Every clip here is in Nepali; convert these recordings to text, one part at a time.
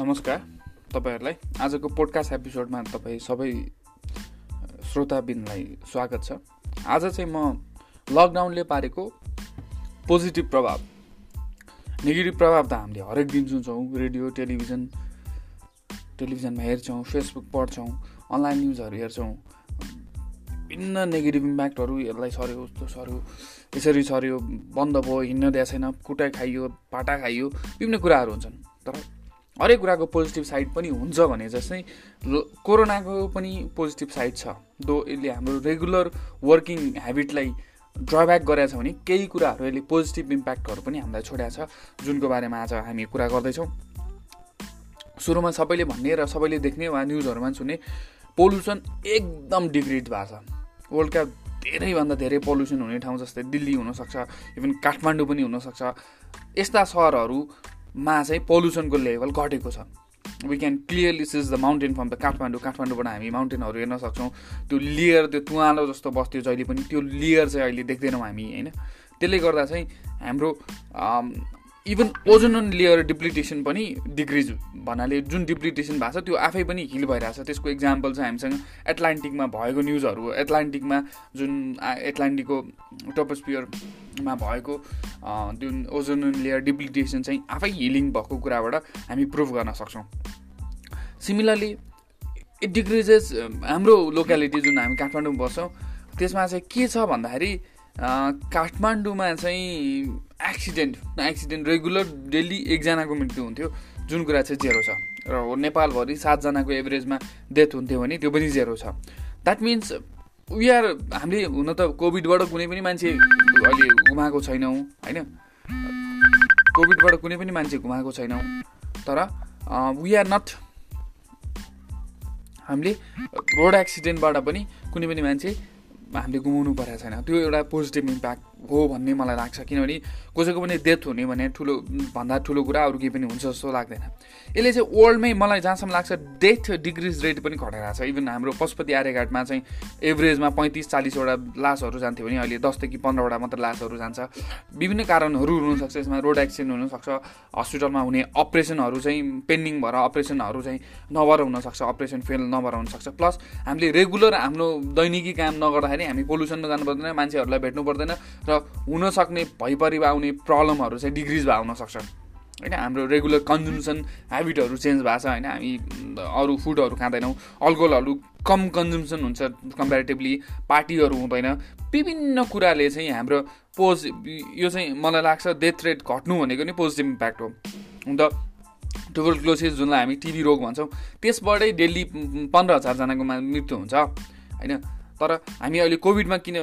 नमस्कार तपाईँहरूलाई। आजको पोडकास्ट एपिसोडमा तपाईँ सबै श्रोताबिनलाई स्वागत छ। आज चाहिँ म लकडाउनले पारेको पोजिटिभ प्रभाव नेगेटिभ प्रभाव त हामीले हरेक दिन सुन्छौँ। रेडियो टेलिभिजन टेलिभिजनमा हेर्छौँ फेसबुक पढ्छौँ अनलाइन न्युजहरू हेर्छौँ। भिन्न नेगेटिभ इम्प्याक्टहरू यसलाई सर्यो उस्तो सर्यो यसरी सर्यो बन्द भयो हिँड्न दिएको छैन कुटाइ खाइयो पाटा खाइयो विभिन्न कुराहरू हुन्छन्। तर हरेक कुराको पोजिटिभ साइड पनि हुन्छ भने जस्तै कोरोनाको पनि पोजिटिभ साइड छ। दो यसले हाम्रो रेगुलर वर्किङ हेबिटलाई ड्रब्याक गरेछ भने केही कुराहरू यसले पोजिटिभ इम्प्याक्टहरू पनि हामीलाई छोडेको छ जुनको बारेमा आज हामी कुरा गर्दैछौँ। सुरुमा सबैले भन्ने र सबैले देख्ने वा न्युजहरूमा सुने पोल्युसन एकदम डिग्रिड भएको छ। वर्ल्डका धेरैभन्दा धेरै पोल्युसन हुने ठाउँ जस्तै दिल्ली हुनसक्छ इभन काठमाडौँ पनि हुनसक्छ। यस्ता सहरहरूमा चाहिँ पोल्युसनको लेभल घटेको छ। We can clearly see the mountain from the Kathmandu काठमाडौँबाट हामी माउन्टेनहरू हेर्न सक्छौँ। त्यो लेयर त्यो तुवालो जस्तो बस्थ्यो जहिले पनि त्यो लेयर चाहिँ अहिले देख्दैनौँ हामी होइन? त्यसले गर्दा चाहिँ हाम्रो इभन ओजोन लेयर डिप्लिटेसन पनि डिक्रिज भन्नाले जुन डिप्लिटेसन भएको छ त्यो आफै पनि हिल भइरहेछ त्यसको इक्जाम्पल चाहिँ हामीसँग एटलान्टिकमा भएको न्युजहरू एटलान्टिकमा जुन एटलान्टिकको टोपोस्पियरमा भएको जुन ओजोन लेयर डिप्लिटेसन चाहिँ आफै हिलिङ भएको कुराबाट हामी प्रुभ गर्न सक्छौँ। सिमिलरली इट डिक्रिजेस हाम्रो लोक्यालिटी जुन हामी काठमाडौँमा बस्छौँ त्यसमा चाहिँ के छ भन्दाखेरि काठमाडौँमा चाहिँ एक्सिडेन्ट एक्सिडेन्ट रेगुलर डेली एकजनाको मृत्यु हुन्थ्यो जुन कुरा चाहिँ जेरो छ। र नेपालभरि सातजनाको एभरेजमा डेथ हुन्थ्यो भने त्यो पनि जेरो छ। द्याट मिन्स आर हामीले हुन त कोभिडबाट कुनै पनि मान्छे अहिले गुमाएको छैनौँ होइन? कोभिडबाट कुनै पनि मान्छे गुमाएको छैनौँ। तर वी आर नट हामीले रोड एक्सिडेन्टबाट पनि कुनै पनि मान्छे हामीले गुमाउनु परेको छैन। त्यो एउटा पोजिटिभ इम्प्याक्ट हो भन्ने मलाई लाग्छ। किनभने कसैको पनि डेथ हुने भने ठुलो भन्दा ठुलो कुरा अरू केही पनि हुन्छ जस्तो लाग्दैन। यसले चाहिँ वर्ल्डमै मलाई जहाँसम्म लाग्छ डेथ डिग्रिज रेट पनि घटेर छ। इभन हाम्रो पशुपति आर्यघाटमा चाहिँ एभरेजमा पैँतिस चालिसवटा लासहरू जान्थ्यो भने अहिले दसदेखि पन्ध्रवटा मात्र लासहरू जान्छ। विभिन्न कारणहरू हुनसक्छ। यसमा रोड एक्सिडेन्ट हुनसक्छ। हस्पिटलमा हुने अपरेसनहरू चाहिँ पेन्डिङ भएर अपरेसनहरू चाहिँ नभएर हुनसक्छ। अपरेसन फेल नभएर हुनसक्छ। प्लस हामीले रेगुलर हाम्रो दैनिकी काम नगर्दाखेरि हामी पोल्युसनमा जानु पर्दैन मान्छेहरूलाई भेट्नु पर्दैन र हुनसक्ने भइपरि आउने प्रब्लमहरू चाहिँ डिग्रिज भए हुनसक्छ होइन हाम्रो रेगुलर कन्जुम्सन हेबिटहरू चेन्ज भएको छ होइन हामी अरू फुडहरू खाँदैनौँ अल्कोहलहरू कम कन्जुम्सन हुन्छ कम्पेरिटिभली पार्टीहरू हुँदैन। विभिन्न कुराले चाहिँ हाम्रो पोज यो चाहिँ मलाई लाग्छ डेथ रेट घट्नु भनेको नि पोजिटिभ इम्प्याक्ट हो। अन्त ट्युबरक्लोसिस जुनलाई हामी टिबी रोग भन्छौँ त्यसबाटै डेली पन्ध्र हजारजनाको मृत्यु हुन्छ। होइन तर हामी अहिले कोभिडमा किन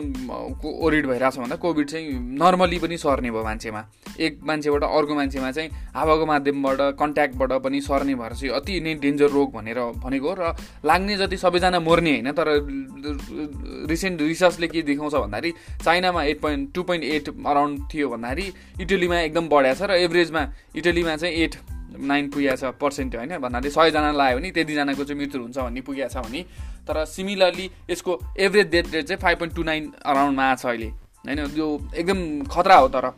ओरिड भइरहेछौँ भन्दा कोभिड चाहिँ नर्मली पनि सर्ने भयो मान्छेमा। एक मान्छेबाट अर्को मान्छेमा चाहिँ हावाको माध्यमबाट कन्ट्याक्टबाट पनि सर्ने भएर चाहिँ अति नै डेन्जर रोग भनेर भनेको र लाग्ने जति सबैजना मर्ने होइन तर रिसेन्ट रिसर्चले के देखाउँछ भन्दाखेरि चाइनामा eight point two point eight around थियो भन्दाखेरि इटलीमा एकदम बढाएको छ र एभरेजमा इटलीमा चाहिँ एट नाइन पुगेको छ पर्सेन्ट होइन भन्नाले सयजना लगायो भने त्यतिजनाको चाहिँ मृत्यु हुन्छ भन्ने पुगेको छ भने तर सिमिलरली यसको एभरेज डेथ रेट चाहिँ फाइभ पोइन्ट टू नाइन अराउन्डमा आएको छ अहिले होइन? यो एकदम खतरा हो तर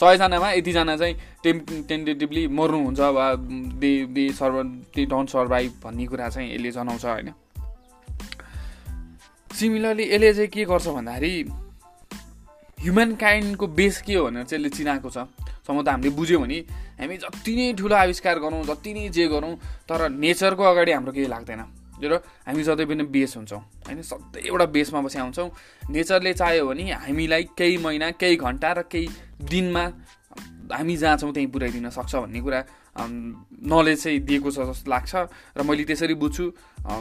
सयजनामा यतिजना चाहिँ टेम टेन्टेटिभली मर्नुहुन्छ वा they they serve they don't survive भन्ने कुरा चाहिँ यसले जनाउँछ होइन? सिमिलरली यसले चाहिँ के गर्छ भन्दाखेरि ह्युमन काइन्डको बेस के हो भनेर चाहिँ यसले चिनाएको छ। सम्म हामीले बुझ्यौँ भने हामी जति नै ठुलो आविष्कार गरौँ जति नै जे गरौँ तर नेचरको अगाडि हाम्रो केही लाग्दैन। र? हामी सधैँ पनि बेस हुन्छौँ। होइन? सधैँ एउटा बेसमा बसी आउँछौँ नेचरले चाह्यो भने हामीलाई केही महिना केही घन्टा र केही दिनमा हामी जहाँ छौँ त्यहीँ पुऱ्याइदिन सक्छ भन्ने कुरा नलेज चाहिँ दिएको छ जस्तो लाग्छ। र मैले त्यसरी बुझ्छु।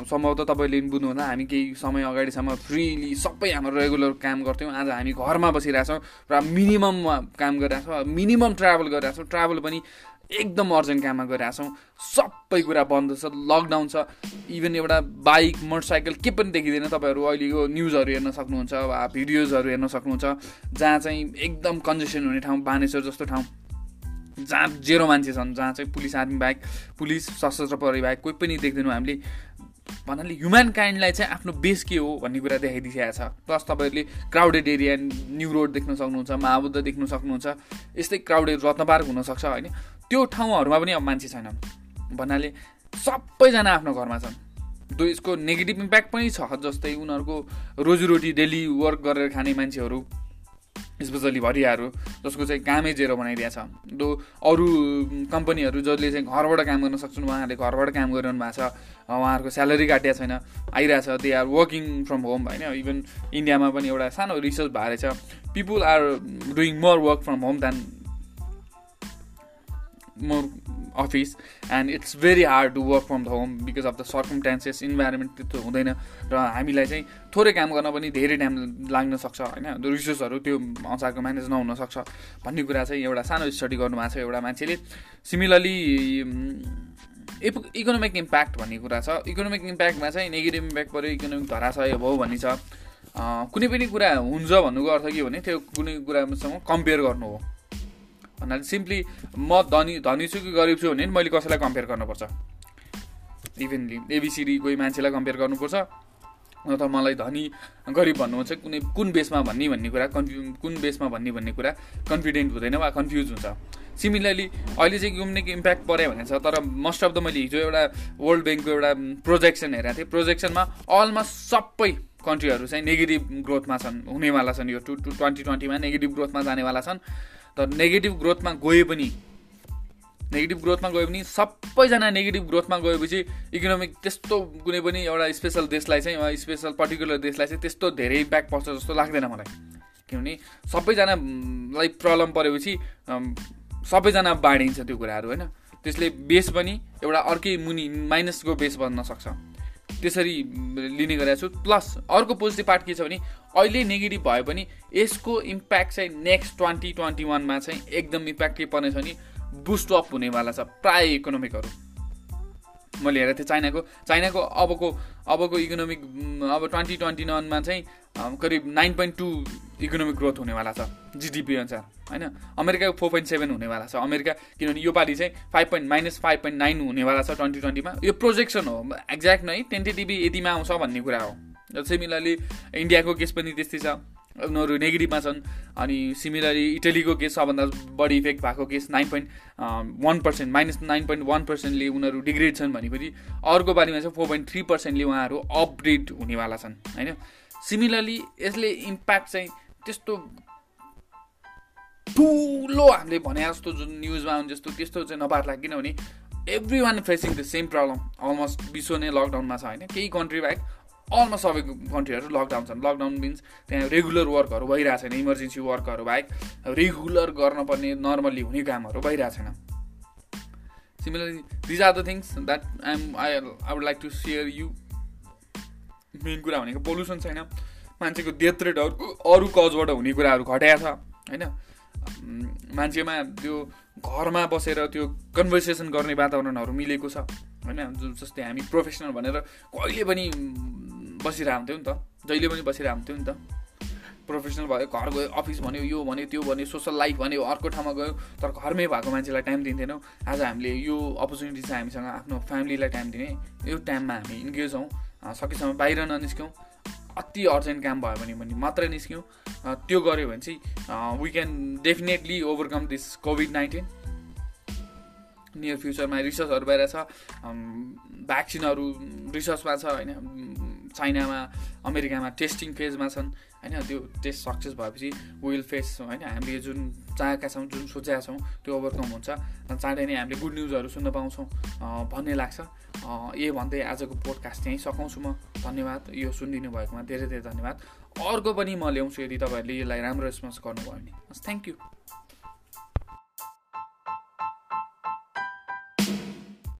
सम्भवतः तपाईँले बुझ्नुहुँदा हामी केही समय अगाडिसम्म फ्रिली सबै हाम्रो रेगुलर काम गर्थ्यौँ। आज हामी घरमा बसिरहेछौँ र मिनिमममा काम गरिरहेछौँ मिनिमम ट्राभल गरिरहेछौँ। ट्राभल पनि एकदम अर्जेन्ट काममा गरिरहेछौँ सबै कुरा बन्द छ लकडाउन छ। इभन एउटा बाइक मोटरसाइकल के पनि देखिँदैन। तपाईँहरू अहिलेको न्युजहरू हेर्न सक्नुहुन्छ वा भिडियोजहरू हेर्न सक्नुहुन्छ। जहाँ चाहिँ एकदम कन्जेसन हुने ठाउँ बानेश्वर जस्तो ठाउँ। जहाँ जेरो मान्छे छन् जहाँ चाहिँ पुलिस आर्मी बाहेक पुलिस सशस्त्र प्रहरी बाहेक कोही पनि देख्दैनौँ हामीले। भन्नाले ह्युमन काइन्डलाई चाहिँ आफ्नो बेस के हो भन्ने कुरा देखाइदिइसकेको छ। प्लस तपाईँहरूले क्राउडेड एरिया न्यु रोड देख्न सक्नुहुन्छ महाबुद्ध देख्न सक्नुहुन्छ। यस्तै क्राउडेड रत्नपार्क हुनसक्छ होइन? त्यो ठाउँहरूमा पनि अब मान्छे छैन भन्नाले सबैजना आफ्नो घरमा छन्। दो यसको नेगेटिभ इम्प्याक्ट पनि छ जस्तै उनीहरूको रोजीरोटी डेली वर्क गरेर खाने मान्छेहरू स्पेसली भरियाहरू जसको चाहिँ कामै जेरो बनाइदिएको छ। दो अरू कम्पनीहरू जसले चाहिँ घरबाट काम गर्न सक्छन् उहाँहरूले घरबाट काम गरिरहनु भएको छ उहाँहरूको स्यालेरी काटिएको छैन आइरहेछ they are working from home होइन इभन इन्डियामा पनि एउटा सानो रिसर्च भएर छ people are doing more work from home than office and it's very hard to work from the home because of the circumstances environment त्यस्तो हुँदैन. र हामीलाई चाहिँ थोरै काम गर्न पनि धेरै टाइम लाग्न सक्छ होइन? रिसोर्सहरू त्यो अनुसारको म्यानेज नहुनसक्छ भन्ने कुरा चाहिँ एउटा सानो स्टडी गर्नुभएको छ एउटा मान्छेले. सिमिलरली इकोनोमिक इम्प्याक्ट भन्ने कुरा छ. इकोनोमिक इम्प्याक्टमा चाहिँ नेगेटिभ इम्प्याक्ट पऱ्यो इकोनोमिक धराशय भयो भन्ने छ। कुनै पनि कुरा हुन्छ भन्नुको अर्थ के भने त्यो कुनै कुरासँग कम्पेयर गर्नु हो। भन्नाले सिम्पली म धनी धनी छु कि गरिब छु भने मैले कसैलाई कम्पेयर गर्नुपर्छ। इभेनली एबिसिडी कोही मान्छेलाई कम्पेयर गर्नुपर्छ। अथवा मलाई धनी गरिब भन्नुहुन्छ कुनै कुन बेसमा भन्ने भन्ने कुरा कन्फ्यु कुन बेसमा भन्ने भन्ने कुरा कन्फिडेन्ट हुँदैन वा कन्फ्युज हुन्छ। सिमिलरली अहिले चाहिँ गुम्नेको इम्प्याक्ट पऱ्यो भने छ तर मोस्ट अफ द मैले हिजो एउटा वर्ल्ड ब्याङ्कको एउटा प्रोजेक्सन हेरेको थिएँ। प्रोजेक्सनमा अलमोस्ट सबै कन्ट्रीहरू चाहिँ नेगेटिभ ग्रोथमा छन् हुनेवाला छन्। यो टु टु ट्वेन्टी ट्वेन्टीमा नेगेटिभ ग्रोथमा जानेवाला छन्। तर नेगेटिभ ग्रोथमा गए पनि नेगेटिभ ग्रोथमा गयो भने सबैजना नेगेटिभ ग्रोथमा गएपछि इकोनोमिक त्यस्तो कुनै पनि एउटा स्पेसल देशलाई चाहिँ स्पेसल पर्टिकुलर देशलाई चाहिँ त्यस्तो धेरै इम्प्याक्ट पर्छ जस्तो लाग्दैन मलाई। किनभने सबैजनालाई प्रब्लम परेपछि सबैजना बाँडिन्छ त्यो कुराहरू होइन? त्यसले बेस पनि एउटा अर्कै मुनि माइनसको बेस बन्न सक्छ। त्यसरी लिने गरेको छु। प्लस अर्को पोजिटिभ पार्ट के छ भने अहिले नेगेटिभ भयो भने यसको इम्प्याक्ट चाहिँ नेक्स्ट ट्वेन्टी ट्वेन्टी वानमा चाहिँ एकदम इम्प्याक्ट के पर्नेछ भने बुस्ट अप हुनेवाला छ प्राय इकोनोमिकहरू मैले हेरेको थिएँ चाइनाको चाइनाको अबको अबको इकोनोमिक अब ट्वेन्टी ट्वेन्टी वानमा चाहिँ करिब nine point two economic growth हुनेवाला छ जिडिपी अनुसार होइन? अमेरिकाको फोर पोइन्ट सेभेन हुनेवाला छ। अमेरिका किनभने योपालि चाहिँ five point minus five point nine हुनेवाला छ ट्वेन्टी ट्वेन्टीमा यो प्रोजेक्सन हो एक्ज्याक्ट नै टेन्टेटिभी यतिमा आउँछ भन्ने कुरा हो। सिमिलरली इन्डियाको केस पनि त्यस्तै छ। उनीहरू नेगेटिभमा छन् अनि सिमिलरली इटलीको केस सबभन्दा बढी इफेक्ट भएको case nine point one percent minus nine point one पर्सेन्टले उनीहरू डिग्रेड छन् भनेपछि अर्को बारेमा चाहिँ फोर पोइन्ट थ्री पर्सेन्टले उहाँहरू अपग्रेड हुनेवाला छन् होइन? सिमिलरली यसले इम्प्याक्ट चाहिँ त्यस्तो ठुलो हामीले भने जस्तो जुन न्युजमा आउने जस्तो त्यस्तो चाहिँ नपार्ला किनभने everyone facing the same problem almost विश्व नै लकडाउनमा छ होइन? केही कन्ट्री बाहेक अलमोस्ट सबै कन्ट्रीहरू लकडाउन छन्। लकडाउन मिन्स त्यहाँ रेगुलर वर्कहरू भइरहेको छैन। इमर्जेन्सी वर्कहरू बाहेक रेगुलर गर्नुपर्ने नर्मल्ली हुने कामहरू भइरहेको छैन। Similarly these are the things that I'm I I would like to share you main कुरा भनेको पोल्युसन छैन। मान्छेको डेथ रेटहरू अरू कजबाट हुने कुराहरू घटाएको छ होइन? मान्छेमा त्यो घरमा बसेर त्यो कन्भर्सेसन गर्ने वातावरणहरू मिलेको छ होइन? जस्तै हामी प्रोफेसनल भनेर कहिले पनि बसिरहेको नि त। जहिले पनि बसिरहेको नि त। प्रोफेसनल भयो घर गयो अफिस भन्यो यो भन्यो त्यो भन्यो सोसल लाइफ भन्यो अर्को ठाउँमा गयो तर घरमै भएको मान्छेलाई टाइम दिँदैनौँ आज हामीले यो अपर्च्युनिटी छ हामीसँग आफ्नो फ्यामिलीलाई टाइम दिने यो टाइममा हामी इन्गेज हौँ। सकेसम्म बाहिर ननिस्क्यौँ। अति अर्जेन्ट काम भयो भने पनि मात्रै निस्क्यौँ। त्यो गऱ्यो भने चाहिँ we can definitely overcome this COVID nineteen near फ्युचरमा रिसर्चहरू भइरहेछ। भ्याक्सिनहरू रिसर्चमा छ होइन। चाइनामा अमेरिकामा टेस्टिङ फेजमा छन्। होइन त्यो टेस्ट सक्सेस भएपछि विल फेस होइन हामीले जुन चाहेका छौँ जुन सोचेका छौँ त्यो ओभरकम हुन्छ। चाँडै नै हामीले गुड न्युजहरू सुन्न पाउँछौँ भन्ने लाग्छ। ए भन्दै आजको पोडकास्ट त्यहीँ सघाउँछु म। धन्यवाद। यो सुनिदिनु भएकोमा धेरै धेरै धन्यवाद। अर्को पनि म ल्याउँछु यदि तपाईँहरूले यसलाई राम्रो रेस्पोन्स गर्नुभयो भने। Thank you